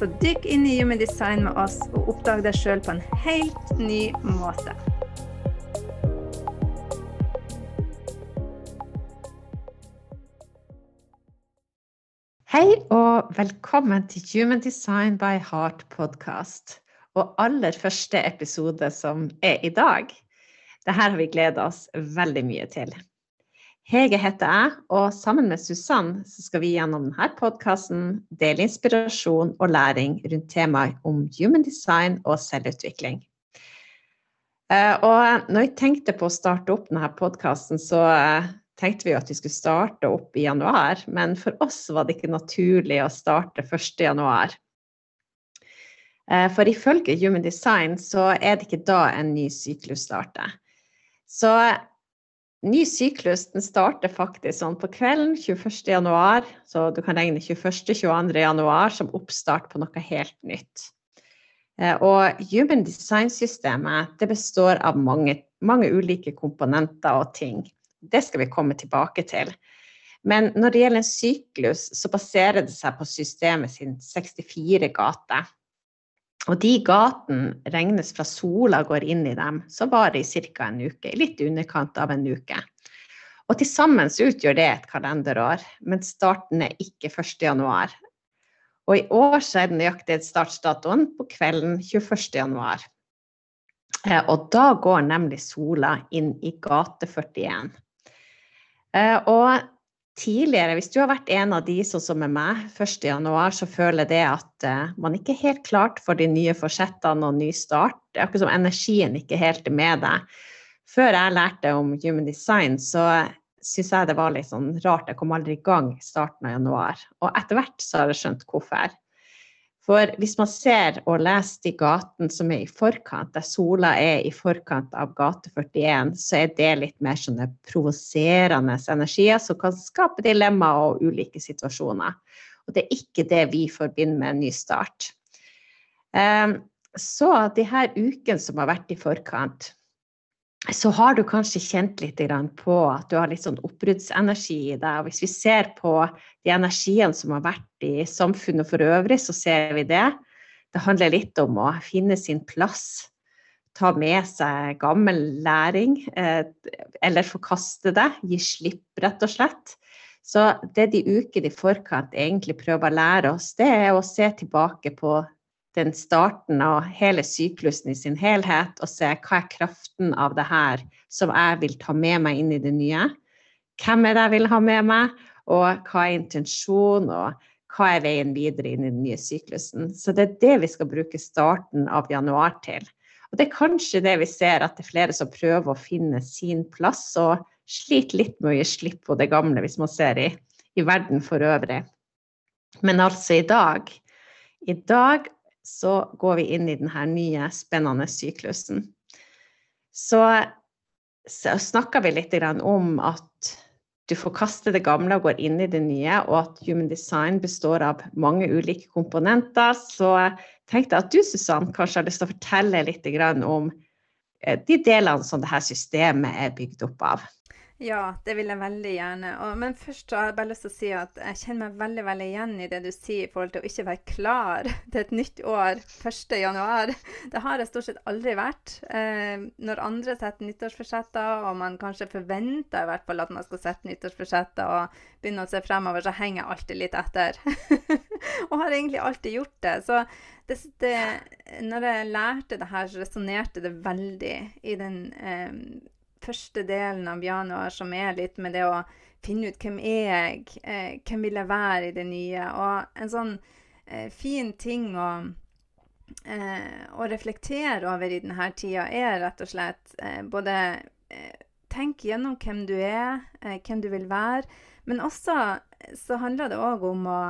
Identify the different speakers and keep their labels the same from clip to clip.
Speaker 1: Så dykk inn i Human Design med oss og oppdag deg sjøl på en helt ny måte.
Speaker 2: Hei og velkommen til Human Design by Heart podcast. Og aller første episode som er i dag. Dette har vi gleda oss veldig mye til. Hege heter jeg, og sammen med Susann skal vi gjennom denne podkasten dele inspirasjon og læring rundt temaet om human design og selvutvikling. Eh, og når vi tenkte på å starte opp denne podkasten, så eh, tenkte vi at vi skulle starte opp i januar, men for oss var det ikke naturlig å starte 1. januar. Eh, for ifølge Human Design så er det ikke da en ny syklus starter. Så ny syklus den starter faktisk sånn på kvelden 21. januar, så du kan regne 21. 22. januar som oppstart på noe helt nytt. Eh, og Human Design-systemet det består av mange, mange ulike komponenter og ting. Det skal vi komme tilbake til. Men når det gjelder en syklus, så baserer det seg på systemet sin 64 gater. Og de gatene regnes fra sola går inn i dem, så varer i ca. en uke. Litt i underkant av en uke. Og til sammen utgjør det et kalenderår, men starten er ikke 1. januar. Og i år så er den nøyaktig startdatoen på kvelden 21. januar. Eh, og da går nemlig sola inn i gate 41. Eh, og tidligere, hvis du har vært en av de sånn som er meg 1.1, så føler det at uh, man ikke er helt klart for de nye forsettene og ny start. Det er akkurat som energien ikke helt er med deg. Før jeg lærte om human design, så syns jeg det var litt sånn rart. Jeg kom aldri i gang i starten av januar. Og etter hvert så har jeg skjønt hvorfor. For hvis man ser og leser de gatene som er i forkant, der sola er i forkant av gate 41, så er det litt mer sånne provoserende energier som kan skape dilemmaer og ulike situasjoner. Og det er ikke det vi forbinder med en ny start. Ehm, så de her ukene som har vært i forkant, så har du kanskje kjent litt på at du har litt sånn oppbruddsenergi i deg. Og hvis vi ser på de energiene som har vært i samfunnet for øvrig, så ser vi det. Det handler litt om å finne sin plass, ta med seg gammel læring, eh, eller forkaste det, gi slipp, rett og slett. Så det de ukene i forkant egentlig prøver å lære oss, det er å se tilbake på den starten av hele syklusen i sin helhet og se hva er kraften av det her som jeg vil ta med meg inn i det nye. Hvem er det jeg vil ha med meg, og hva er intensjonen, og hva er veien videre inn i den nye syklusen. Så det er det vi skal bruke starten av januar til. Og det er kanskje det vi ser, at det er flere som prøver å finne sin plass og sliter litt med å gi slipp på det gamle, hvis man ser i, i verden for øvrig. Men altså i dag i dag så går vi inn i denne nye, spennende syklusen. Så, så snakker vi litt om at du får kaste det gamle og går inn i det nye, og at human design består av mange ulike komponenter. Så tenkte jeg at du, Susann, kanskje har lyst til å fortelle litt om eh, de delene som dette systemet er bygd opp av.
Speaker 1: Ja, det vil jeg veldig gjerne. Og, men først har jeg bare lyst til å si at jeg kjenner meg veldig veldig igjen i det du sier i forhold til å ikke være klar til et nytt år 1.1. Det har jeg stort sett aldri vært. Eh, når andre setter nyttårsforsetter, og man kanskje forventer i hvert fall at man skal sette nyttårsforsetter og begynne å se fremover, så henger jeg alltid litt etter. og har egentlig alltid gjort det. Så det, det, når jeg lærte det her, så resonnerte det veldig i den eh, første delen av januar, som er litt med det å finne ut hvem er jeg, eh, hvem vil jeg være i det nye. Og en sånn eh, fin ting å, eh, å, reflektere over i denne tida er rett og slett eh, både eh, Tenk gjennom hvem du er, eh, hvem du vil være, men også så handler det òg om å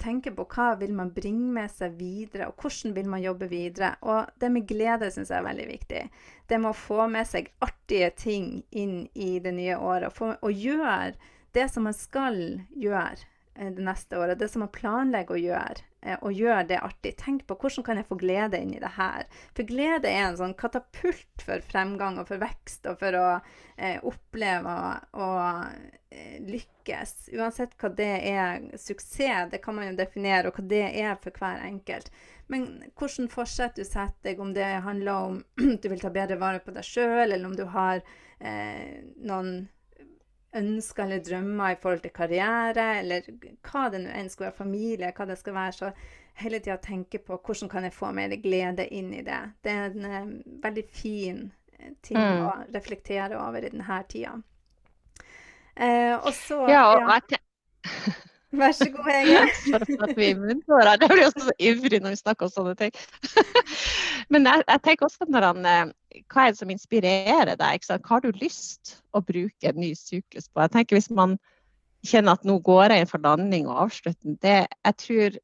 Speaker 1: tenke på hva vil man bringe med seg videre, og hvordan vil man jobbe videre. Og det med glede syns jeg er veldig viktig. Det med å få med seg artige ting inn i det nye året. Og, få, og gjøre det som man skal gjøre det neste året. Det som man planlegger å gjøre. Eh, og gjør det artig. Tenk på hvordan kan jeg få glede inn i det her. For glede er en sånn katapult for fremgang og for vekst og for å eh, oppleve og Eh, lykkes, uansett hva det er Suksess, det kan man jo definere, og hva det er for hver enkelt. Men hvordan forsett du setter deg, om det handler om du vil ta bedre vare på deg sjøl, eller om du har eh, noen ønsker eller drømmer i forhold til karriere, eller hva det nå enn skal være, familie, hva det skal være, så hele tida tenke på hvordan kan jeg få mer glede inn i det. Det er en eh, veldig fin eh, ting mm. å reflektere over i denne tida.
Speaker 2: Eh, og så Ja, og ja.
Speaker 1: Vær så god, Hege.
Speaker 2: jeg blir også så ivrig når vi snakker om sånne ting. Men jeg, jeg, tenker også når han eh, Hva er det som inspirerer deg? Hva har du lyst å bruke en ny syklus på? Jeg tenker Hvis man kjenner at nå går jeg inn for landing og avslutning, det jeg tror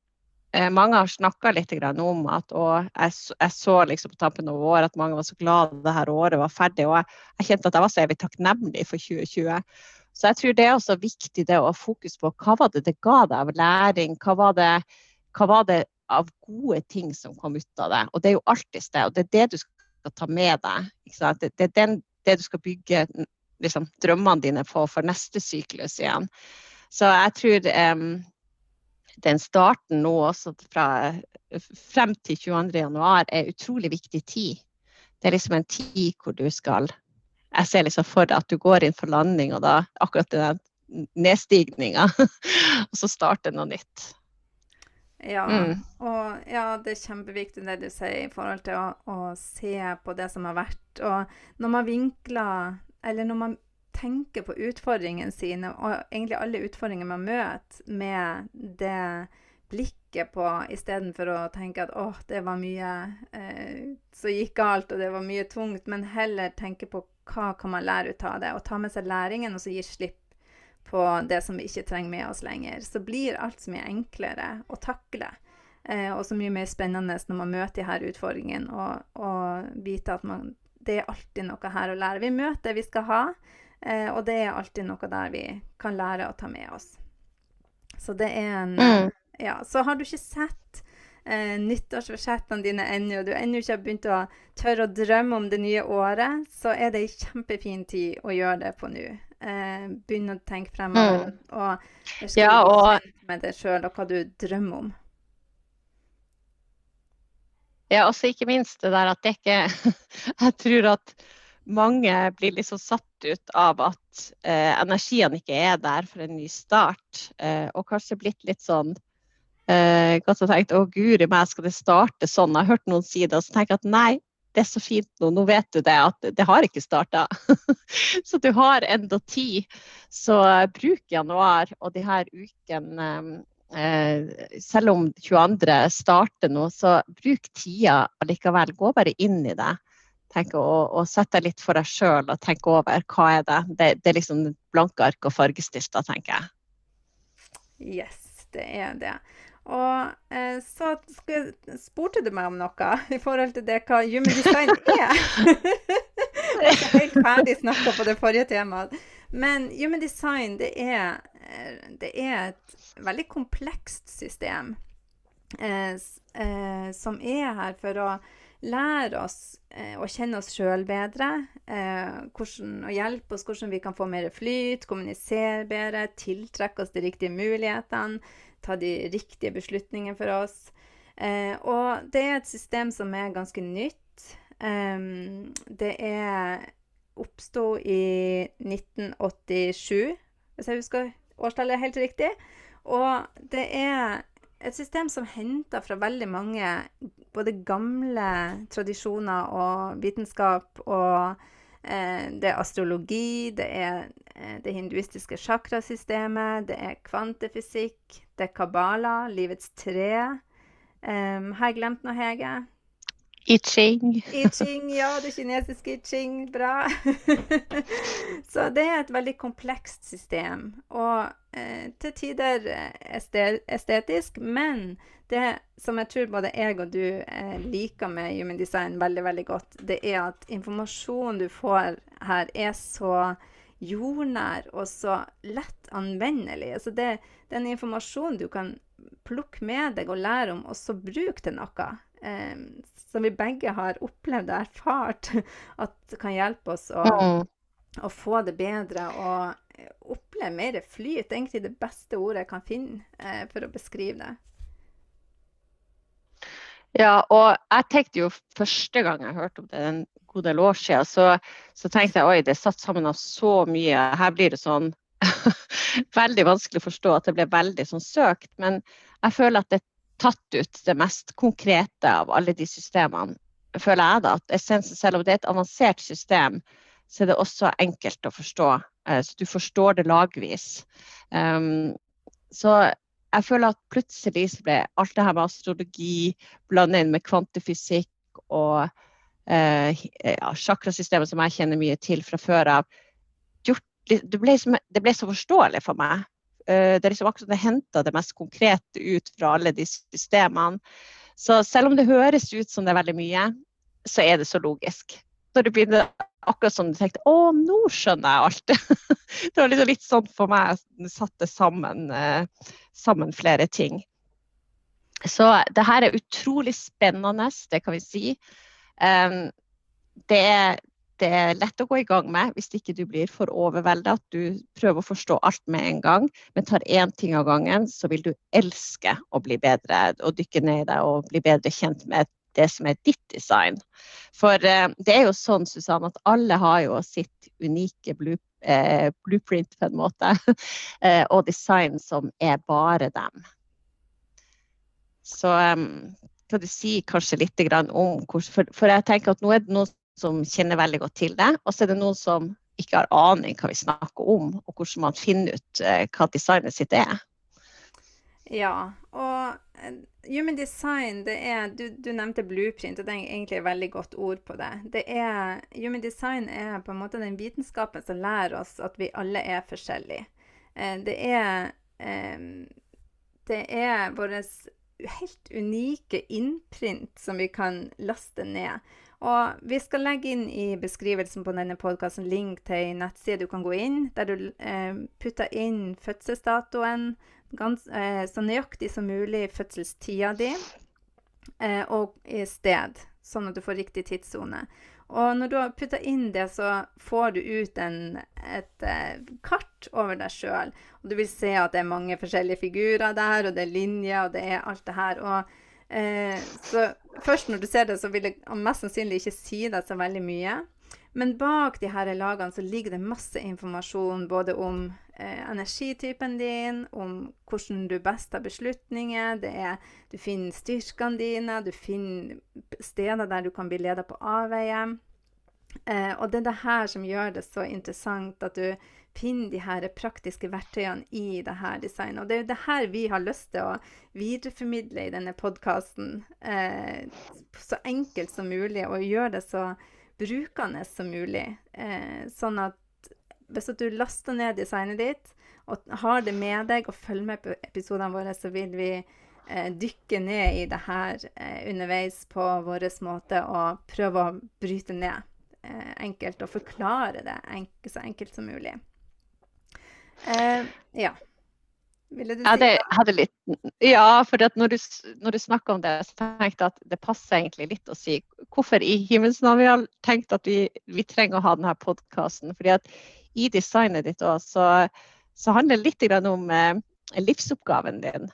Speaker 2: eh, mange har snakka litt om at og jeg, jeg, så liksom på tampen av året at mange var så glad det her året var ferdig. Og jeg, jeg kjente at jeg var så evig takknemlig for 2020. Så jeg tror det er også viktig det å ha fokus på hva var det det ga deg av læring. Hva var det, hva var det av gode ting som kom ut av det. Og det er jo alltid det. Og det er det du skal ta med deg. Det, det, er den, det du skal bygge liksom, drømmene dine på for neste syklus igjen. Så jeg tror um, den starten nå også fra frem til 22.1 er utrolig viktig tid. Det er liksom en tid hvor du skal jeg ser liksom for deg at du går inn for landing, og da akkurat den nedstigninga, og så starter noe nytt.
Speaker 1: Ja, mm. og ja, det er kjempeviktig det du sier i forhold til å, å, se på det som har vært. Og når man vinkler, eller når man tenker på utfordringene sine, og egentlig alle utfordringer man møter, med det blikket på istedenfor å tenke at åh, det var mye eh, som gikk galt, og det var mye tungt, men heller tenke på hva kan man lære ut av det, og ta med seg læringen, og så gi slipp på det som vi ikke trenger med oss lenger. Så blir alt så mye enklere å takle. Eh, og så mye mer spennende når man møter de her utfordringene, og, og vite at man, det er alltid noe her å lære. Vi møter det vi skal ha, eh, og det er alltid noe der vi kan lære å ta med oss. Så det er en mm. Ja. Så har du ikke sett eh, nyttårsforsettene dine ennå, og du ennå ikke har begynt å tørre å drømme om det nye året, så er det en kjempefin tid å gjøre det på nå. Eh, begynne å tenke fremover mm. og ja, og med deg sjøl og hva du drømmer om.
Speaker 2: Ja, også ikke minst det der at det ikke Jeg tror at mange blir liksom satt ut av at eh, energien ikke er der for en ny start. Eh, og kanskje blitt litt sånn Eh, godt tenkt å guri meg, skal det starte sånn? Jeg har hørt noen si det, og så tenker jeg at nei, det er så fint nå, nå vet du det, at det har ikke starta. så du har enda tid. Så bruk januar og de her ukene eh, selv om 22. starter nå, så bruk tida allikevel. Gå bare inn i det. Tenk å, å sette deg litt for deg sjøl og tenke over hva er det Det, det er liksom blanke ark og fargestifter, tenker jeg.
Speaker 1: Yes, det er det. Og eh, så spurte du meg om noe i forhold til det hva human design er. Jeg er ikke helt ferdig snakka på det forrige temaet. Men human design det er, eh, det er et veldig komplekst system eh, eh, som er her for å lære oss eh, å kjenne oss sjøl bedre. Eh, hvordan, og hjelpe oss hvordan vi kan få mer flyt, kommunisere bedre, tiltrekke oss de riktige mulighetene ta de riktige beslutningene for oss. Eh, og det er et system som er ganske nytt. Um, det er oppsto i 1987, hvis jeg husker årstallet helt riktig. Og det er et system som henter fra veldig mange både gamle tradisjoner og vitenskap og det er astrologi, det er eh, det hinduistiske chakrasystemet, det er kvantefysikk, det er kabbala, livets tre. Um, har jeg glemt noe, Hege?
Speaker 2: I Ching.
Speaker 1: I Ching, ja. Det kinesiske I Ching. Bra. så det er et veldig komplekst system. Og eh, til tider eh, estetisk, men det som jeg tror både jeg og du eh, liker med Human Design veldig, veldig godt, det er at informasjonen du får her, er så jordnær og så lett anvendelig. Altså det, den er en informasjon du kan plukke med deg og lære om, og så bruke til noe. Eh, som vi begge har opplevd og erfart at kan hjelpe oss å, mm. å få det bedre og oppleve mer flyt. Det er Egentlig det beste ordet jeg kan finne eh, for å beskrive det.
Speaker 2: Ja, og jeg tenkte jo første gang jeg hørte om det en god del år siden, så, så tenkte jeg oi, det er satt sammen av så mye. Her blir det sånn veldig vanskelig å forstå at det ble veldig sånn søkt. Men jeg føler at det tatt ut det mest konkrete av alle de systemene. Føler jeg da, at essensen, Selv om det er et avansert system, så er det også enkelt å forstå. Eh, så du forstår det lagvis. Um, så jeg føler at plutselig så ble alt det her med astrologi blanda inn med kvantefysikk og eh, ja, sjakrasystemet som jeg kjenner mye til fra før av, det, ble som, det ble så forståelig for meg. Uh, det er liksom akkurat det henta det mest konkrete ut fra alle de systemene. Så selv om det høres ut som det er veldig mye, så er det så logisk. Når du begynner akkurat som du tenkte Å, nå skjønner jeg alt. det var liksom litt sånn for meg. Jeg satte sammen, uh, sammen flere ting. Så det her er utrolig spennende, det kan vi si. Um, det, er, det, er, lett å gå i gang med hvis ikke du blir for overveldet. At du prøver å forstå alt med en gang, men tar én ting av gangen, så vil du elske å bli bedre og dykke ned i det og bli bedre kjent med det som er ditt design. For uh, det er jo sånn, Susanne, at alle har jo sitt unike uh, blueprint på en måte, uh, og design som er bare dem. Så kan du si kanskje litt om for, for jeg tenker at nå er det noen som kjenner veldig godt til det, og så er det noen som ikke har aning hva vi snakker om, og hvordan man finner ut hva designet sitt er.
Speaker 1: Ja, og Human design, det er du, du, nevnte blueprint, og det er egentlig et veldig godt ord på det. det er, human design er på en måte den vitenskapen som lærer oss at vi alle er forskjellige. Eh, det er eh, Det er vårt helt unike innprint som vi kan laste ned. Og vi skal legge inn i beskrivelsen på denne podkasten link til ei nettside du kan gå inn, der du eh, putter inn fødselsdatoen, gans, eh, så nøyaktig som mulig fødselstida di eh, og i sted, sånn at du får riktig tidssone. Og når du har putta inn det, så får du ut en, et et kart over deg sjøl. Og du vil se at det er mange forskjellige figurer der, og det er linjer, og det er alt det her. Og, eh, så først når du ser det, så vil det mest sannsynlig ikke si deg så veldig mye. Men bak de her lagene så ligger det masse informasjon både om eh, energitypen din, om hvordan du best tar beslutninger. Er, du finner styrkene dine, du finner steder der du kan bli leda på avveie. Eh, og det er det her som gjør det så interessant, at du finner de her praktiske verktøyene i det her designet. Og det er jo det her vi har lyst til å videreformidle i denne podkasten. Eh, så enkelt som mulig, og gjøre det så brukende som mulig. Eh, sånn at hvis du laster ned designet ditt og har det med deg og følger med på episodene våre, så vil vi eh, dykke ned i det her eh, underveis på vår måte og prøve å bryte ned eh, enkelt og forklare det enk så enkelt som mulig. Eh, ja.
Speaker 2: Ville du si det? Hadde litt, ja, for når du, når du snakker om det, så tenkte jeg at det passer egentlig litt å si hvorfor i himmelens navn vi har tenkt at vi, vi, trenger å ha denne podkasten. fordi at i designet ditt òg, så, så, handler det litt om eh, livsoppgaven din.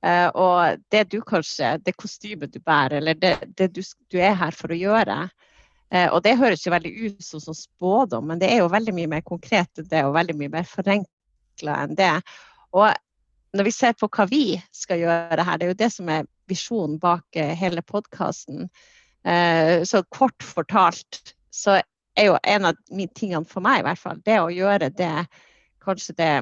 Speaker 2: Uh, og det du kanskje, det kostymet du bærer, eller det, det du, du, er her for å gjøre. Eh, og det høres jo veldig ut som, som spådom, men det er jo veldig mye mer konkret enn det, og veldig mye mer forenkla enn det. Og når vi ser på hva vi skal gjøre her, det er jo det som er visjonen bak eh, hele podkasten. Eh, så kort fortalt så er jo en av tingene for meg i hvert fall, det å gjøre det kanskje det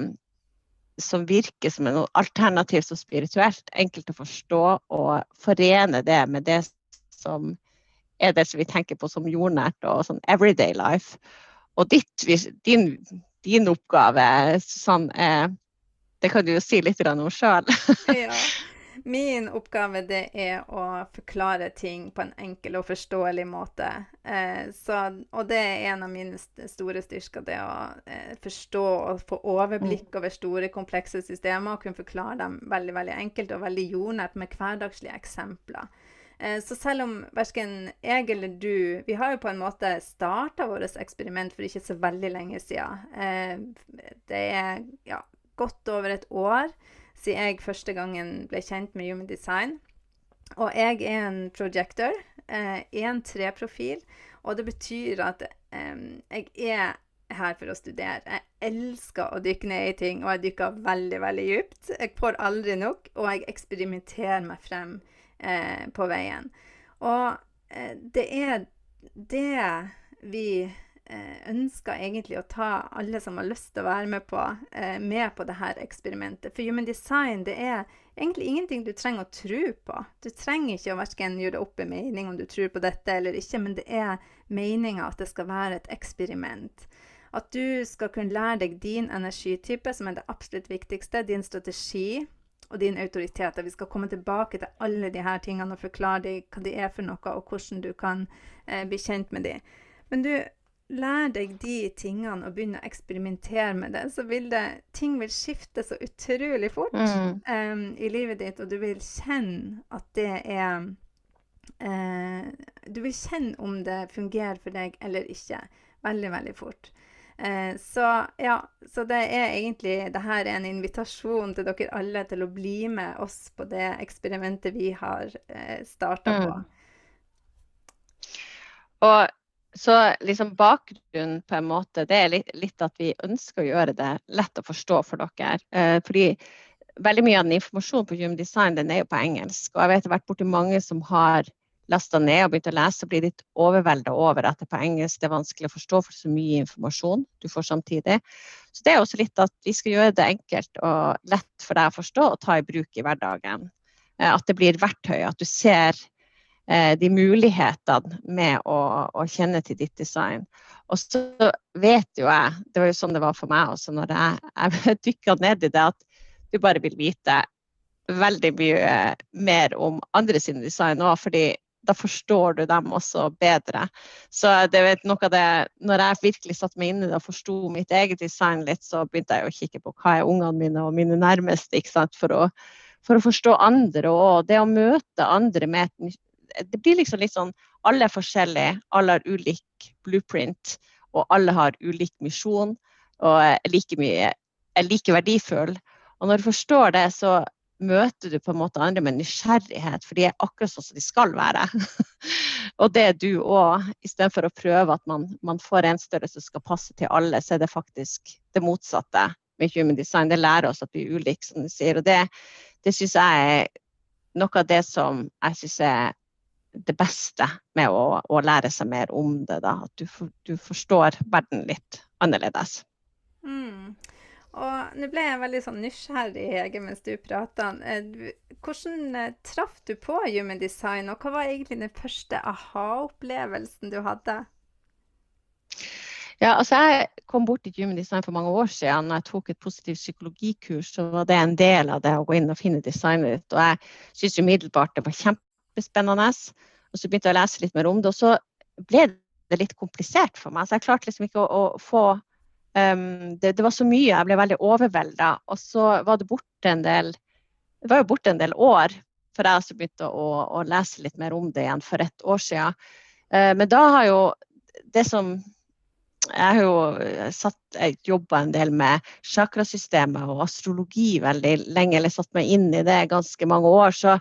Speaker 2: som virker som noe alternativt og spirituelt, enkelt å forstå, og forene det med det som er det som vi tenker på som jordnært og sånn everyday life. Og ditt, din, din oppgave, Susann, Det kan du jo si litt om sjøl.
Speaker 1: ja. Min oppgave det er å forklare ting på en enkel og forståelig måte. Eh, så, og det er en av mine store styrker, det å eh, forstå og få overblikk over store, komplekse systemer og kunne forklare dem veldig veldig enkelt og veldig jordnært med hverdagslige eksempler. Eh, så selv om verken jeg eller du Vi har jo på en måte starta vårt eksperiment for ikke så veldig lenge siden. Eh, det er ja, godt over et år siden jeg første gangen ble kjent med Human Design. Og jeg er en projector, eh, en treprofil, og det betyr at jeg er her for å studere. Jeg elsker å dykke ned i ting, og jeg dykker veldig, veldig dypt. Jeg får aldri nok, og jeg eksperimenterer meg frem eh, på veien. Og eh, det er det vi Eh, ønsker egentlig å ta alle som har lyst til å være med på, eh, med på dette eksperimentet. For human design det er egentlig ingenting du trenger å tro på. Du trenger ikke å verken gjøre opp en mening om du tror på dette eller ikke, men det er meninga at det skal være et eksperiment. At du skal kunne lære deg din energitype, som er det absolutt viktigste, din strategi og din autoritet. Vi skal komme tilbake til alle disse tingene og forklare deg hva de er for noe, og hvordan du kan eh, bli kjent med dem. Men du, lær deg de tingene og begynner å eksperimentere med det, så vil det, ting vil skifte så utrolig fort mm. um, i livet ditt, og du vil kjenne at det er uh, Du vil kjenne om det fungerer for deg eller ikke, veldig, veldig fort. Uh, så ja, så det er egentlig det her er en invitasjon til dere alle til å bli med oss på det eksperimentet vi har uh, starta på. Mm.
Speaker 2: Og så liksom bakgrunnen på en måte, det er litt, litt, at vi ønsker å gjøre det lett å forstå for dere. Eh, fordi veldig mye av den informasjonen på Human Design den er jo på engelsk. Og jeg vet det har vært borti mange som har lasta ned og begynt å lese blir litt overvelda over at det på engelsk det er vanskelig å forstå for så mye informasjon du får samtidig. Så det er også litt at vi skal gjøre det enkelt og lett for deg å forstå og ta i bruk i hverdagen. Eh, at det blir verktøy, at du ser Eh, de mulighetene med å, å, kjenne til ditt design. Og så vet jo jeg, det var jo sånn det var for meg også når jeg, jeg dykka ned i det, at du bare vil vite veldig mye mer om andre sine design òg, fordi da forstår du dem også bedre. Så det er noe av det, når jeg virkelig satte meg inn i det og forsto mitt eget design litt, så begynte jeg å kikke på hva er ungene mine og mine nærmeste, ikke sant, for å, for å forstå andre. Og det å møte andre med et det blir liksom litt sånn Alle er forskjellige, alle har ulik blueprint, og alle har ulik misjon og er like, mye, er like verdifull. Og når du forstår det, så møter du på en måte andre med nysgjerrighet, for de er akkurat sånn som de skal være. og det er du òg. Istedenfor å prøve at man, man får en størrelse som skal passe til alle, så er det faktisk det motsatte med human design. Det lærer oss at vi er ulike, som du sier. Og det, det syns jeg er noe av det som jeg syns er det beste med å, å, lære seg mer om det. Da. At du, du forstår verden litt annerledes.
Speaker 1: Mm. Og nå ble jeg veldig sånn nysgjerrig Hege, mens du prata. Eh, hvordan eh, traff du på human design, og hva var egentlig den første aha-opplevelsen du hadde?
Speaker 2: Ja, altså Jeg kom bort til human design for mange år siden. Når jeg tok et positivt psykologikurs, så var det en del av det å gå inn og finne designet ditt. Og jeg syntes umiddelbart det var kjempespennende. Og så begynte jeg å lese litt mer om det, og så ble det litt komplisert for meg. Så jeg klarte liksom ikke å, å få um, det, det, var så mye, jeg ble veldig overvelda. Og så var det borte en del Det var jo borte en del år før jeg også begynte å, å, lese litt mer om det igjen for et år siden. Uh, men da har jo det som jeg har jo satt, jobba en del med chakrasystemet og astrologi veldig lenge, eller satt meg inn i det ganske mange år. Så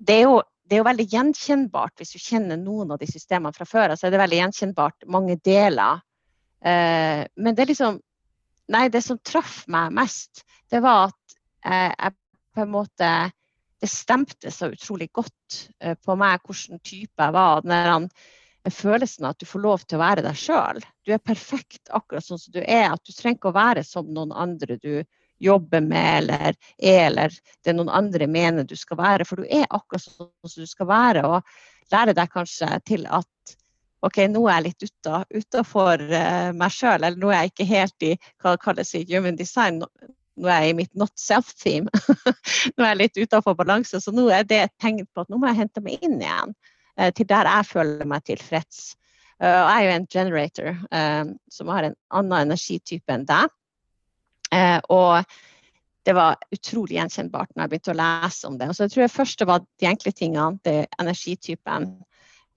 Speaker 2: det er jo det er jo veldig gjenkjennbart hvis du kjenner noen av de systemene fra før. så er det veldig gjenkjennbart mange deler. Eh, men det liksom Nei, det som traff meg mest, det var at eh, jeg på en måte Det stemte så utrolig godt eh, på meg hvilken type jeg var. Den følelsen av at du får lov til å være deg sjøl. Du er perfekt akkurat sånn som du er. At du trenger ikke å være som noen andre du jobber med eller er, eller det noen andre mener du skal være. For du er akkurat sånn som du skal være. Og lærer deg kanskje til at OK, nå er jeg litt utafor uh, meg sjøl, eller nå er jeg ikke helt i hva det kalles i human design. Nå, er jeg i mitt not self-team. nå er jeg litt utafor balanse. Så nå er det et tegn på at nå må jeg hente meg inn igjen uh, til der jeg føler meg tilfreds. Uh, jeg er jo en generator som har en annen energitype enn deg. og det var utrolig gjenkjennbart når jeg begynte å lese om det. Og så jeg tror jeg først det var de enkle tingene, det energitypen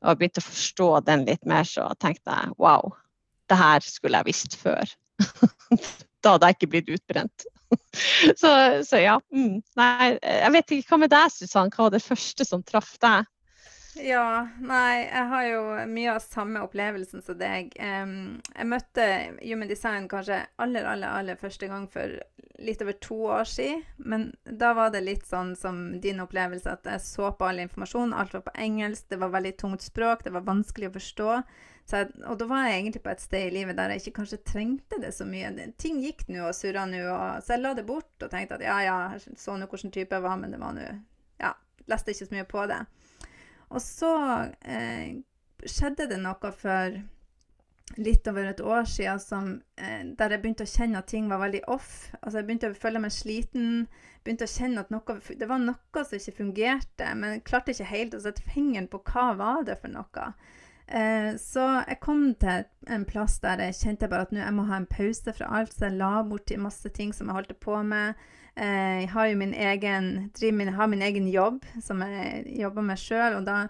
Speaker 2: og begynte å forstå den litt mer, så tenkte jeg wow, det her skulle jeg visst før. da hadde jeg ikke blitt utbrent. så, så, ja. Mm, nei, jeg vet ikke hva med deg, Susann. Hva var det første som traff deg?
Speaker 1: Ja, nei, jeg har jo mye av samme opplevelsen som deg. Jeg møtte Human Design kanskje aller, aller, aller første gang for litt over to år siden. Men da var det litt sånn som din opplevelse, at jeg så på all informasjon. Alt var på engelsk, det var veldig tungt språk, det var vanskelig å forstå. Jeg, og da var jeg egentlig på et sted i livet der jeg ikke kanskje trengte det så mye. Ting gikk nå og surra nå, så jeg la det bort og tenkte at ja, ja, jeg så nå hvilken type jeg var, men det var nå Ja, leste ikke så mye på det. Og så eh, skjedde det noe for litt over et år siden som, eh, der jeg begynte å kjenne at ting var veldig off. Altså Jeg begynte å føle meg sliten. begynte å kjenne at noe, Det var noe som ikke fungerte, men jeg klarte ikke helt å sette fingeren på hva var det for noe. Eh, så jeg kom til en plass der jeg kjente bare at nå jeg må ha en pause fra alt, så jeg la bort masse ting som jeg holdt på med. Eh, jeg har jo min egen, min, har min egen jobb som jeg jobber med sjøl, og da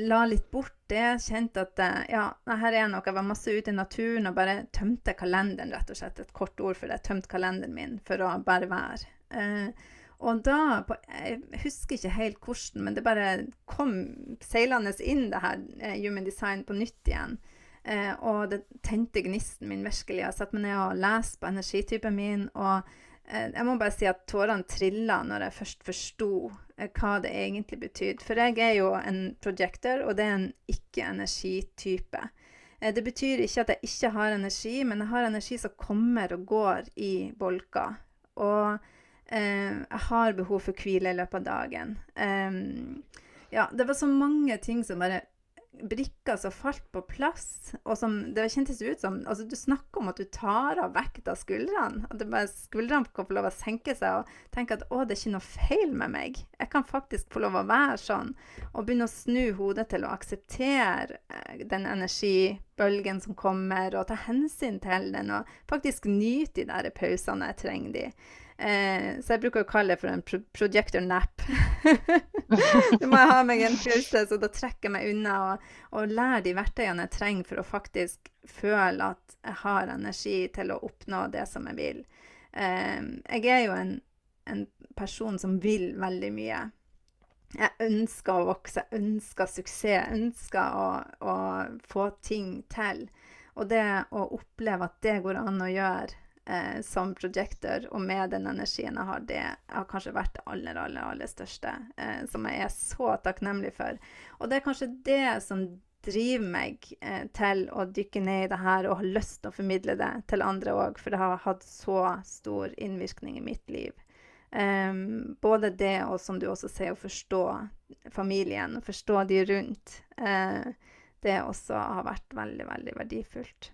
Speaker 1: la litt bort det. Kjente at eh, ja, her er noe. Jeg var masse ute i naturen og bare tømte kalenderen, rett og slett. Et kort ord for det. Tømte kalenderen min for å bare være. Eh, og da på, Jeg husker ikke helt hvordan, men det bare kom seilende inn, det her eh, Human Design på nytt igjen. Eh, og det tente gnisten min virkelig. Jeg satte meg ned og leste på energitypen min. og jeg må bare si at tårene trilla når jeg først forsto eh, hva det egentlig betydde. For jeg er jo en projector, og det er en ikke-energitype. Eh, det betyr ikke at jeg ikke har energi, men jeg har energi som kommer og går i bolker. Og eh, jeg har behov for hvile i løpet av dagen. Um, ja, det var så mange ting som bare brikker som falt på plass, og som det kjentes ut som altså Du snakker om at du tar av vekt av skuldrene. At bare skuldrene kan få lov å senke seg og tenke at å, det er ikke noe feil med meg. Jeg kan faktisk få lov å være sånn. Og begynne å snu hodet til å akseptere eh, den energibølgen som kommer, og ta hensyn til den, og faktisk nyte de der pausene jeg trenger de. Eh, så jeg bruker å kalle det for en pro projector nap. du må ha meg en pause, så da trekker jeg meg unna og, og lærer de verktøyene jeg trenger for å faktisk føle at jeg har energi til å oppnå det som jeg vil. Eh, jeg er jo en, en person som vil veldig mye. Jeg ønsker å vokse, jeg ønsker suksess, jeg ønsker å, å få ting til. Og det å oppleve at det går an å gjøre eh, som projector, og med den energien jeg har, det har kanskje vært det aller, aller, aller største, eh, som jeg er så takknemlig for. Og det er kanskje det som driver meg eh, til å dykke ned i det her og har lyst til å formidle det til andre òg, for det har hatt så stor innvirkning i mitt liv. Um, både det og, som du også sier, å forstå familien, forstå de rundt. Uh, det også har vært veldig, veldig verdifullt.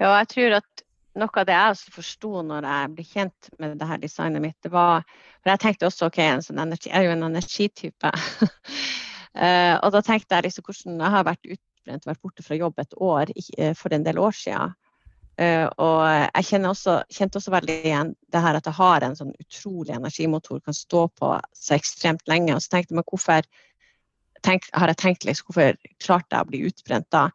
Speaker 2: Ja, jeg tror at noe av det jeg også forsto når jeg ble kjent med det her designet mitt, det var For jeg tenkte også OK, sånn energi, jeg er jo en energitype. uh, og da tenkte jeg liksom hvordan Jeg har vært utbrent, vært borte fra jobb et år uh, for en del år siden. Uh, og jeg også, kjente også veldig igjen det her at jeg har en sånn utrolig energimotor, kan stå på så ekstremt lenge. Og så tenkte jeg meg hvorfor tenk, har jeg tenkt liksom, hvorfor klarte jeg å bli utbrent da?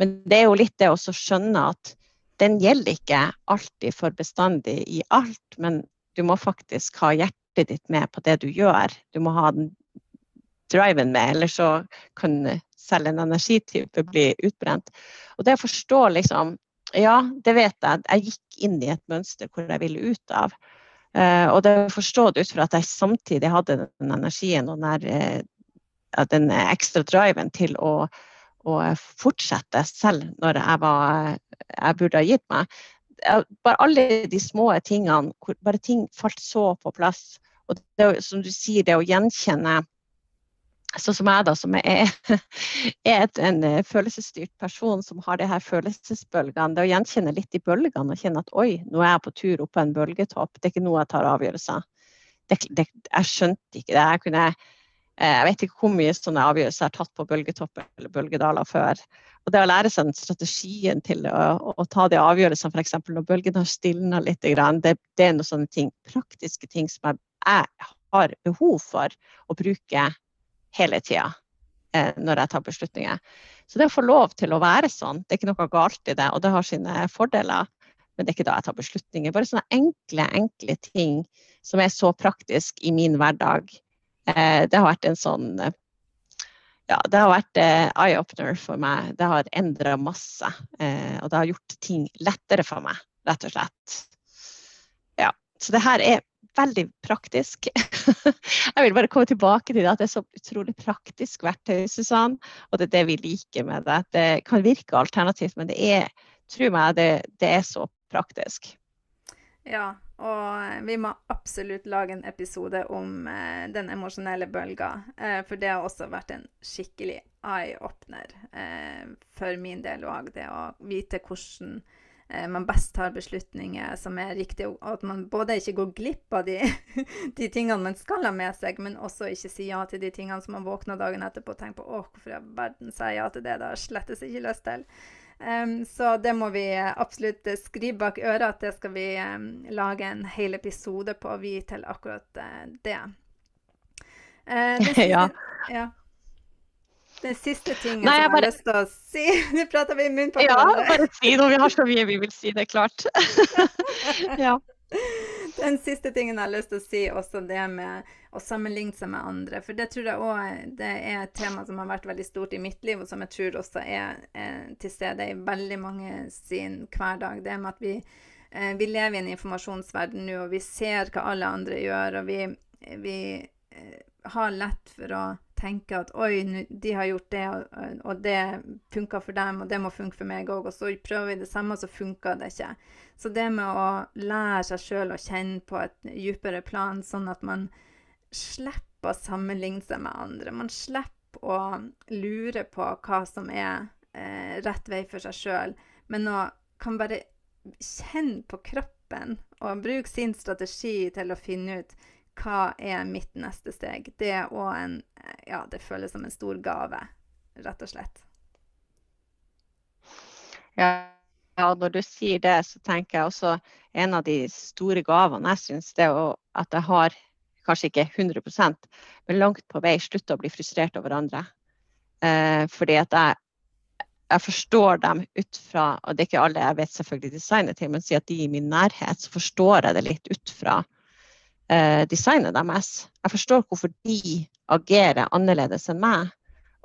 Speaker 2: Men det er jo litt det å skjønne at den gjelder ikke alltid for bestandig i alt, men du må faktisk ha hjertet ditt med på det du gjør. Du må ha den driven med, eller så kan selv en energitype bli utbrent. Og det å forstå liksom Ja, det vet jeg. Jeg gikk inn i et mønster hvor jeg ville ut av. Uh, og det å forstå det ut fra at jeg samtidig hadde den energien og den, uh, den ekstra driven til å å fortsette selv når jeg, var, jeg burde ha gitt meg. Bare alle de små tingene, bare ting falt så på plass. Og det, som du sier, det å gjenkjenne sånn som jeg, da, som er, er et, en eh, følelsesstyrt person som har de her følelsesbølgene. Det å gjenkjenne litt i bølgene og kjenne at oi, nå er jeg på tur opp på en bølgetopp. Det er ikke noe jeg tar avgjørelser. Det, det, jeg skjønte ikke det. Jeg, kunne, jeg vet ikke hvor mye sånne avgjørelser er tatt på bølgetopper eller bølgedaler før. Og det å lære seg strategien til å, å ta de avgjørelsene, f.eks. når bølgen har stilna litt, det, det, er noen sånne ting, praktiske ting som jeg, jeg har behov for å bruke hele tida eh, når jeg tar beslutninger. Så det å få lov til å være sånn, det er ikke noe galt i det, og det har sine fordeler. Men det er ikke da jeg tar beslutninger. Bare sånne enkle, enkle ting som er så praktisk i min hverdag. Eh, det har vært en sånn ja, det har vært eh, eye-opener for meg. Det har endra masse. Eh, og det har gjort ting lettere for meg, rett og slett. Ja, så det her er veldig praktisk. jeg vil bare komme tilbake til det at det er så utrolig praktisk verktøy, Susann. Og det er det vi liker med det. Det kan virke alternativt, men det er, tro meg, det, det er så praktisk.
Speaker 1: Ja, og vi må absolutt lage en episode om eh, den emosjonelle bølga. Eh, for det har også vært en skikkelig eye-opener eh, for min del òg. Det å vite hvordan eh, man best tar beslutninger som er riktige, og at man både ikke går glipp av de, de, tingene man skal ha med seg, men også ikke si ja til de tingene som man våkner dagen etterpå og tenker på å, hvorfor i all verden sa jeg ja til det? Det har jeg slettes ikke lyst til. Um, så det må vi absolutt skrive bak øret at det skal vi um, lage en hel episode på, vi til akkurat uh, det. Uh, det siste, ja. ja. Den siste tingen Nei, som jeg har lyst til å si Nå prater vi i munnen på
Speaker 2: hverandre. Ja, bare si noe. Vi har så mye vi vil si, det er klart. ja.
Speaker 1: Den siste tingen jeg har lyst til å si, også det med å sammenligne seg med andre. For det tror jeg òg er et tema som har vært veldig stort i mitt liv, og som jeg tror også er, er til stede i veldig mange sin hverdag. Det med at vi, eh, vi lever i en informasjonsverden nå, og vi ser hva alle andre gjør, og vi, vi eh, har lett for å tenke at oi, de har gjort det, og det funka for dem, og det må funke for meg òg. Og så prøver vi det samme, og så funker det ikke. Så det med å lære seg sjøl å kjenne på et dypere plan, sånn at man slipper å sammenligne seg med andre. Man slipper å lure på hva som er eh, rett vei for seg sjøl, men å kan bare kjenne på kroppen og bruke sin strategi til å finne ut hva er mitt neste steg. Det er òg en Ja, det føles som en stor gave, rett og slett.
Speaker 2: Ja, ja, når du sier det, så tenker jeg også en av de store gavene jeg syns, det er at jeg har kanskje ikke 100% men langt på vei slutta å bli frustrert over andre. Eh, fordi at jeg, jeg, forstår dem ut fra Og det er ikke alle jeg vet selvfølgelig designet til, men si at de i min nærhet, så forstår jeg det litt ut fra designet deres. Jeg forstår hvorfor de agerer annerledes enn meg.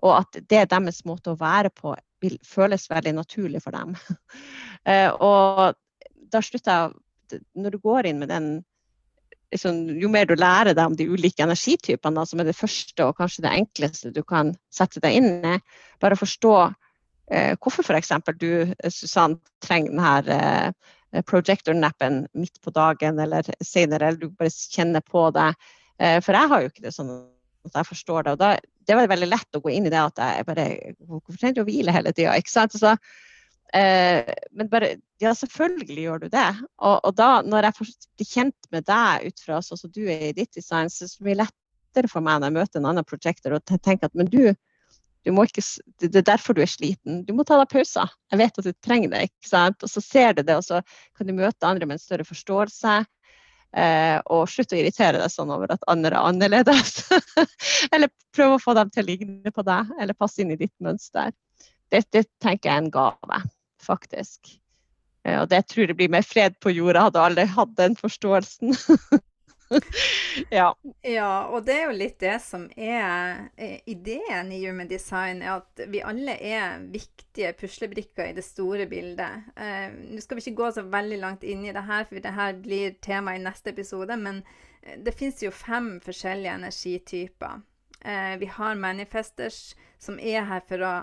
Speaker 2: Og at det er deres måte å være på vil føles veldig naturlig for dem. eh, og da slutter jeg Når du går inn med den liksom, jo mer du lærer deg om de ulike energitypene, som er det første og kanskje det enkleste du kan sette deg inn i, bare forstå eh, hvorfor f.eks. du, Susann, trenger denne eh, projector-nappen midt på dagen eller senere, eller du bare kjenner på det. Eh, for jeg har jo ikke det sånn at jeg forstår det. og da, Det var veldig lett å gå inn i det at jeg bare Hvorfor trenger du å hvile hele tida? Så, Eh, men bare Ja, selvfølgelig gjør du det. Og, og da, når jeg blir kjent med deg ut fra sånn som du er i ditt design, så blir det lettere for meg når jeg møter en annen projector og tenker at men du, ikke, det er derfor du er sliten. Du må ta deg pauser. Jeg vet at du trenger det. ikke sant? Og så ser du det, og så kan du møte andre med en større forståelse. Eh, og slutt å irritere deg sånn over at andre er annerledes. eller prøv å få dem til å ligne på deg, eller passe inn i ditt mønster. Det, det tenker jeg er en gave faktisk. Eh, og det tror jeg blir mer fred på jorda, hadde alle hatt den forståelsen.
Speaker 1: ja. ja. og det er jo litt det som er eh, ideen i Human Design, er at vi alle er viktige puslebrikker i det store bildet. Eh, Nå skal vi ikke gå så veldig langt inn i det her, for det her blir tema i neste episode, men eh, det fins jo fem forskjellige energityper. Eh, vi har manifesters, som er her for å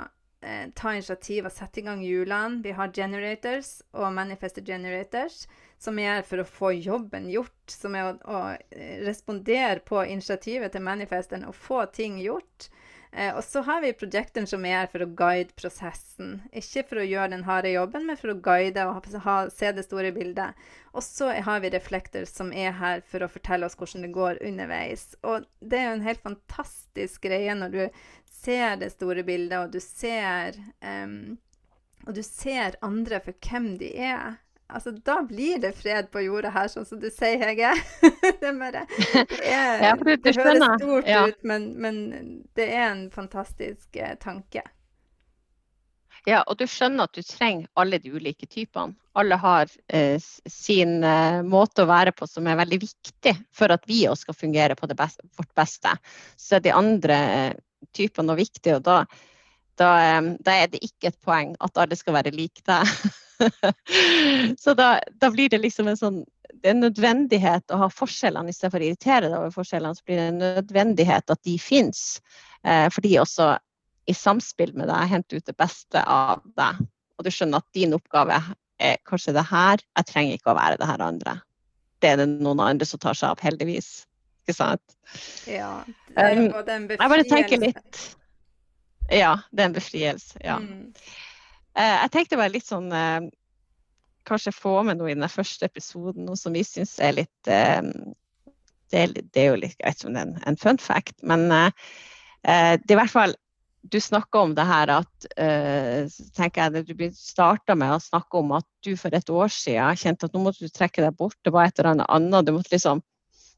Speaker 1: eh, ta initiativ og sette i gang hjulene. Vi har generators og manifested generators, som er for å få jobben gjort. Som er å, å eh, respondere på initiativet til manifesteren og få ting gjort. Eh, og så har vi prosjektoren som er for å guide prosessen. Ikke for å gjøre den harde jobben, men for å guide og ha, se det store bildet. Og så har vi reflektor som er her for å fortelle oss hvordan det går underveis. Og det er jo en helt fantastisk greie når du ser det store bildet, og du ser um, og du ser andre for hvem de er altså, da blir det fred på jorda her, sånn som du sier, Hege. det, bare, det, er, ja, det, det høres stort ja. ut, men, men, det er en fantastisk eh, tanke.
Speaker 2: Ja, og du skjønner at du trenger alle de ulike typene. Alle har eh, sin eh, måte å være på som er veldig viktig for at vi også skal fungere på beste, vårt beste. Så de andre eh, typene viktig, og da, da, da, er det ikke et poeng at alle skal være lik deg. så da, da, blir det liksom en sånn det er en nødvendighet å ha forskjellene istedenfor å irritere deg over forskjellene. Så blir det en nødvendighet at de fins. Eh, fordi også i samspill med deg henter ut det beste av deg. Og du skjønner at din oppgave er kanskje det her. Jeg trenger ikke å være det her andre. Det er det noen andre som tar seg av, heldigvis. Ikke sant?
Speaker 1: Ja. Det er jo
Speaker 2: um, en befrielse. Jeg bare tenker litt Ja, det er en befrielse. Ja. Mm. Eh, jeg tenkte bare litt sånn eh, Kanskje få med noe i den første episoden, noe som vi syns er litt eh, det, det, er jo litt greit som en, en fun fact, men det er i hvert fall du snakka om det her at uh, tenker jeg, Du starta med å snakke om at du for et år siden kjente at nå måtte du trekke deg bort. Det var et eller annet. du måtte liksom,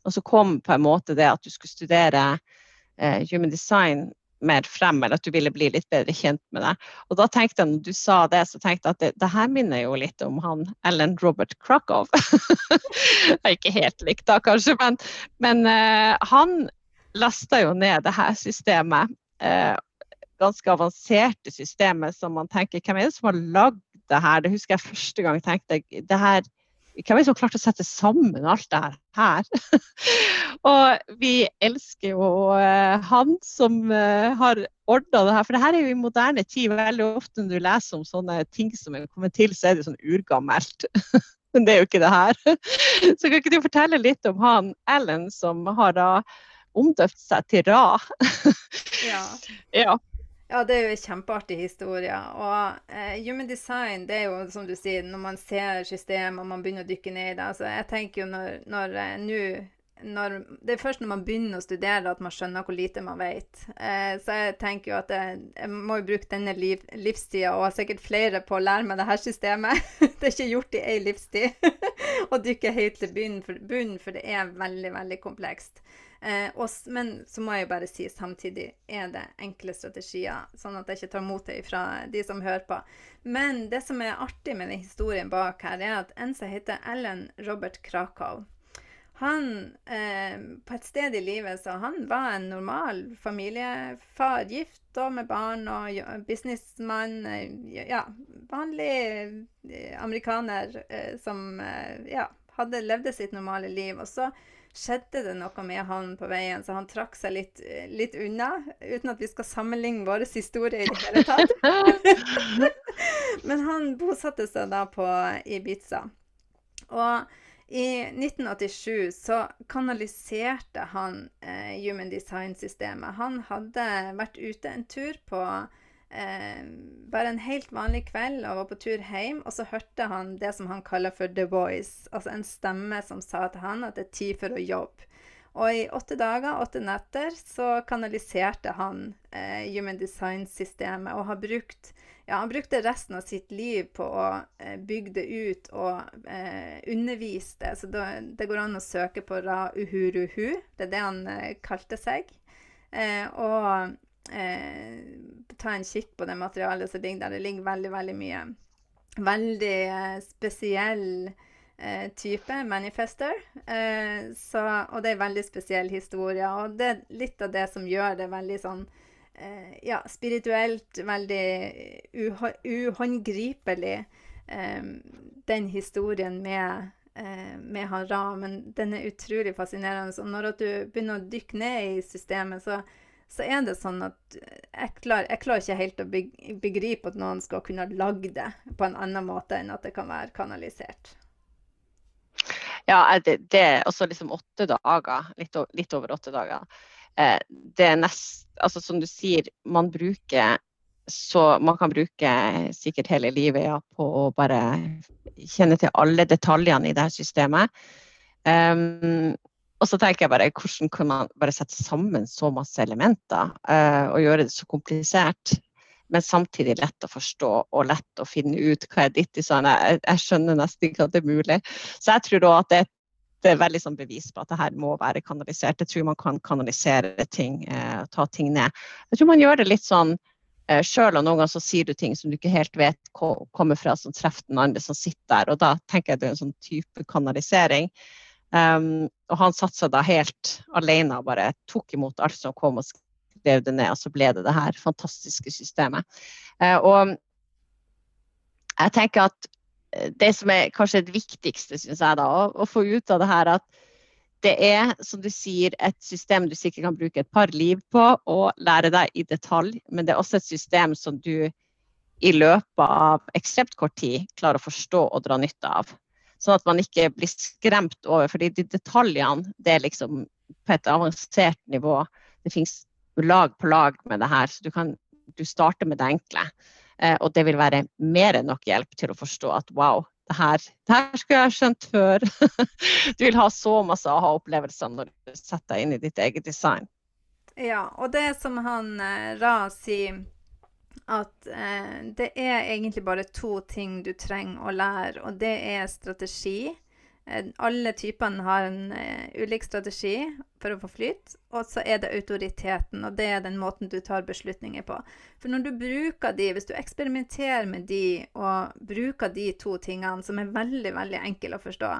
Speaker 2: Og så kom på en måte det at du skulle studere eh, human design mer frem, eller at du ville bli litt bedre kjent med det. Og da tenkte jeg, når du sa det, så tenkte jeg at det, det her minner jo litt om han Ellen Robert Krakow. ikke helt likt da, kanskje, men, men uh, han lasta jo ned det her systemet. Uh, ganske avanserte systemet som man tenker Hvem er det som har lagd det her? Det husker jeg første gang jeg tenkte det her hvem er det som har klart å sette sammen alt det her? og vi elsker jo uh, han som uh, har ordna det her. For det her er jo i moderne tid. Veldig ofte når du leser om sånne ting som er kommet til, så er det sånn urgammelt. Men det er jo ikke det her. så kan ikke du fortelle litt om han Ellen som har da omdøpt seg til Ra?
Speaker 1: ja.
Speaker 2: ja.
Speaker 1: Ja, det er jo en kjempeartig historie. Og eh, human design, det er jo som du sier, når man ser systemet og man begynner å dykke ned i det. Altså, jeg tenker jo når, når eh, nå når, det er først når man begynner å studere at man skjønner hvor lite man vet. Eh, så jeg tenker jo at jeg, jeg må jo bruke denne liv, livstida, og sikkert flere, på å lære meg det her systemet. det er ikke gjort i ei livstid å dykke helt til bunnen, for, det er veldig, veldig komplekst. Eh, og, men så må jeg jo bare si samtidig er det enkle strategier, sånn at jeg ikke tar motet fra de som hører på. Men det som er artig med den historien bak her, er at en som heter Ellen Robert Krakow han, eh, på et sted i livet, så han var en normal familiefar, gift og med barn og businessmann. Eh, ja, vanlig eh, amerikaner eh, som eh, ja, hadde levde sitt normale liv. Og så skjedde det noe med han på veien, så han trakk seg litt, litt unna. Uten at vi skal sammenligne våre historier i det hele tatt. Men han bosatte seg da på Ibiza. Og i 1987 så kanaliserte han eh, Human Design-systemet. Han hadde vært ute en tur på eh, bare en helt vanlig kveld og var på tur hjem, og så hørte han det som han kaller for The Voice, altså en stemme som sa til han at det er tid for å jobbe. Og i åtte dager, åtte netter, så kanaliserte han eh, Human Design-systemet og har brukt ja, han brukte resten av sitt liv på å eh, bygge det ut og eh, undervise det. Så det, det, går an å søke på Ra Uhuruhu. Det er det han eh, kalte seg. Eh, og ta en kikk på det materialet som ligger der. Det ligger veldig, veldig mye. Veldig eh, spesiell eh, type manifester. Eh, så, og det er veldig spesiell historie. Og det er litt av det som gjør det veldig sånn eh, ja, spirituelt, veldig uhåndgripelig, eh, den historien med med Hara. Men den er utrolig fascinerende. Og når du begynner å dykke ned i systemet, så så er det sånn at jeg klarer, jeg klarer ikke helt å begripe at noen skal kunne lage det på en annen måte enn at det kan være kanalisert.
Speaker 2: Ja, det, det også liksom åtte dager, litt, litt over åtte dager. eh, det er nest Altså som du sier, man bruker så man kan bruke sikkert hele livet ja, på å bare kjenne til alle detaljene i det her systemet. Um, og så tenker jeg bare hvordan kan man bare sette sammen så masse elementer uh, og gjøre det så komplisert, men samtidig lett å forstå og lett å finne ut hva er ditt design. Jeg, jeg skjønner nesten ikke at det er mulig. Så jeg tror da at det, det er veldig sånn bevis på at det her må være kanalisert. Jeg tror man kan kanalisere ting, uh, ta ting ned. Jeg tror man gjør det litt sånn uh, sjøl, og noen ganger så sier du ting som du ikke helt vet kommer fra, som treffer den andre som sitter der. Og da tenker jeg det er en sånn type kanalisering. Um, og han satte seg da helt alene og bare tok imot alt som kom og skrev det ned, og så ble det det her fantastiske systemet. Uh, og jeg tenker at eh, det som er kanskje det viktigste, syns jeg, da, å, å, få ut av det her, at det er, som du sier, et system du sikkert kan bruke et par liv på og lære deg i detalj, men det er også et system som du i løpet av ekstremt kort tid klarer å forstå og dra nytte av. Sånn at man ikke blir skremt over. fordi de detaljene det er liksom på et avansert nivå. Det fins lag på lag med det her. Så du kan du starter med det enkle. Eh, og det vil være mer enn nok hjelp til å forstå at wow, det her, det her skulle jeg ha skjønt før. du vil ha så masse aha-opplevelser når du setter deg inn i ditt eget design.
Speaker 1: Ja, og det som han eh, Ra sier at eh, det er egentlig bare to ting du trenger å lære, og det er strategi. Eh, alle typene har en eh, ulik strategi for å få flyt, og så er det autoriteten, og det er den måten du tar beslutninger på. For når du bruker de, hvis du eksperimenterer med de og bruker de to tingene, som er veldig, veldig enkle å forstå,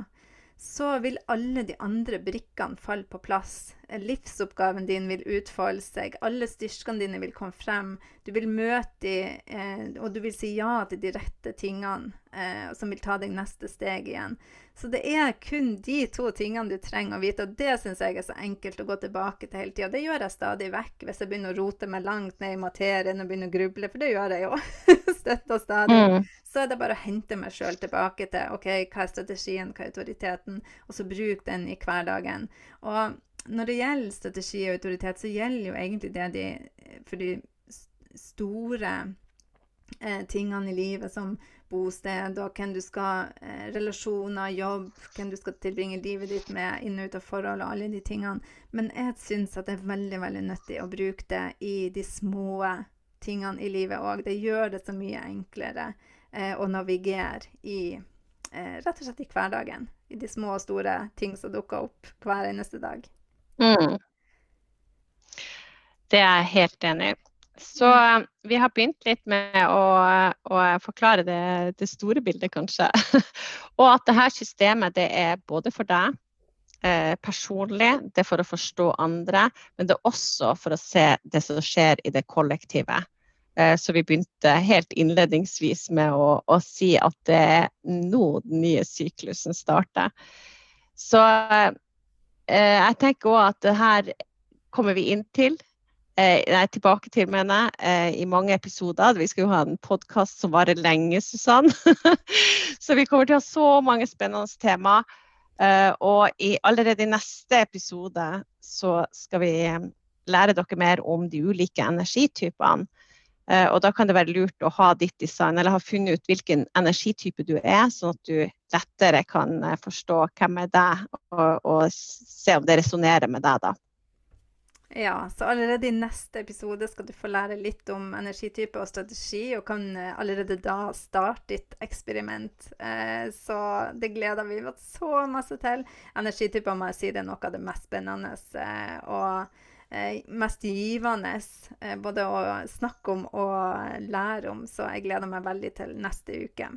Speaker 1: så vil alle de andre brikkene falle på plass. Livsoppgaven din vil utfolde seg, alle styrkene dine vil komme frem. Du vil møte dem, eh, og du vil si ja til de rette tingene eh, som vil ta deg neste steg igjen. Så det er kun de to tingene du trenger å vite, og det syns jeg er så enkelt å gå tilbake til hele tida. Det gjør jeg stadig vekk hvis jeg begynner å rote meg langt ned i materien og begynner å gruble, for det gjør jeg jo Støtter stadig. Mm. Så er det bare å hente meg sjøl tilbake til OK, hva er strategien, hva er autoriteten, og så bruk den i hverdagen. Og når det gjelder strategi og autoritet, så gjelder jo egentlig det de, for de store eh, tingene i livet som bosted og hvem du skal eh, Relasjoner, jobb, hvem du skal tilbringe livet ditt med, inn og ut av forhold og alle de tingene. Men jeg syns at det er veldig, veldig nyttig å bruke det i de små tingene i livet òg. Det gjør det så mye enklere eh, å navigere i eh, rett og slett i hverdagen. I de små og store ting som dukker opp hver eneste dag. Mm.
Speaker 2: Det er jeg helt enig i. Så mm. vi har begynt litt med å, å forklare det, det, store bildet, kanskje. og at dette systemet det er både for deg eh, personlig, det er for å forstå andre, men det er også for å se det som skjer i det kollektive. Eh, så vi begynte helt innledningsvis med å, å si at det er nå den nye syklusen starter. Så eh, jeg tenker òg at det her kommer vi inn til eh, nei, tilbake til, mener jeg, eh, i mange episoder. Vi skal jo ha en podkast som varer lenge, Susann. så vi kommer til å ha så mange spennende tema. Eh, og i, allerede i neste episode så skal vi eh, lære dere mer om de ulike energitypene. Og da kan det være lurt å ha ditt design, eller ha funnet ut hvilken energitype du er, sånn at du lettere kan forstå hvem er deg, og, og se om det resonnerer med deg, da.
Speaker 1: Ja, så allerede i neste episode skal du få lære litt om energitype og strategi, og kan eh, allerede da starte ditt eksperiment. Eh, så det gleder vi oss så masse til. Energityper må jeg si det er noe av det mest spennende eh, og mest givende både å snakke om og lære om, så jeg gleder meg veldig til neste uke.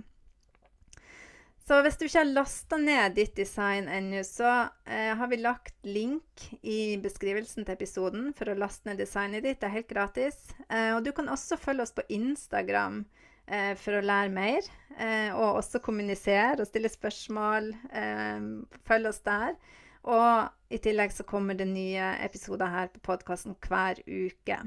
Speaker 1: Så hvis du ikke har lasta ned ditt design ennå, så eh, har vi lagt link i beskrivelsen til episoden for å laste ned designet ditt. Det er helt gratis. Eh, og du kan også følge oss på Instagram eh, for å lære mer. Eh, og også kommunisere og stille spørsmål. Eh, følg oss der. Og i tillegg så kommer det nye episoder her på podkasten hver uke.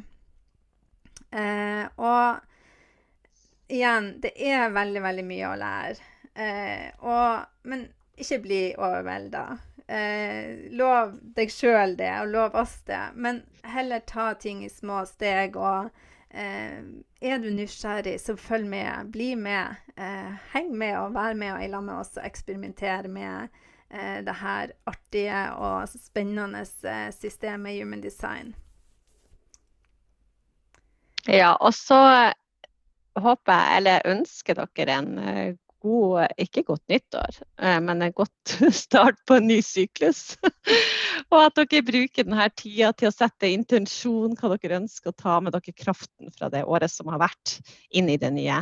Speaker 1: Eh, og igjen, det er veldig, veldig mye å lære. Eh, og, men ikke bli overvelda. Eh, lov deg sjøl det, og lov oss det. Men heller ta ting i små steg. Og eh, er du nysgjerrig, så følg med. Bli med. Eh, heng med og vær med og i lag med oss og eksperimentere med eh, det her artige og spennende eh, systemet Human Design.
Speaker 2: Ja, og så håper jeg, eller ønsker dere en god, ikke godt nyttår, eh, men en godt start på en ny syklus. og at dere bruker denne tida til å sette intensjon, hva dere ønsker å ta med dere kraften fra det året som har vært, inn i det nye.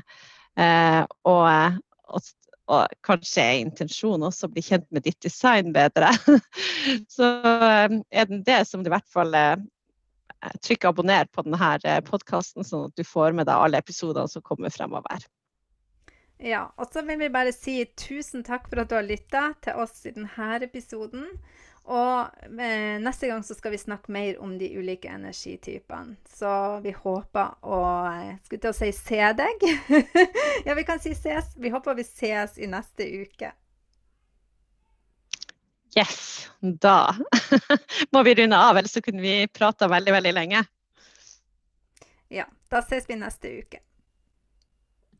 Speaker 2: Eh, og, og, og kanskje er intensjonen også å bli kjent med ditt design bedre. Så er det det som det i hvert fall trykk abonner på denne podkasten, sånn at du får med deg alle episodene som kommer fremover.
Speaker 1: Ja, og så vil vi bare si tusen takk for at du har lytta til oss i denne episoden. Og eh, neste gang så skal vi snakke mer om de ulike energitypene. Så vi håper å eh, Skulle til å si se deg. ja, vi kan si ses. Vi håper vi ses i neste uke.
Speaker 2: Yes. Da må vi runde av, ellers så kunne vi prata veldig, veldig lenge.
Speaker 1: Ja. Da ses vi neste uke.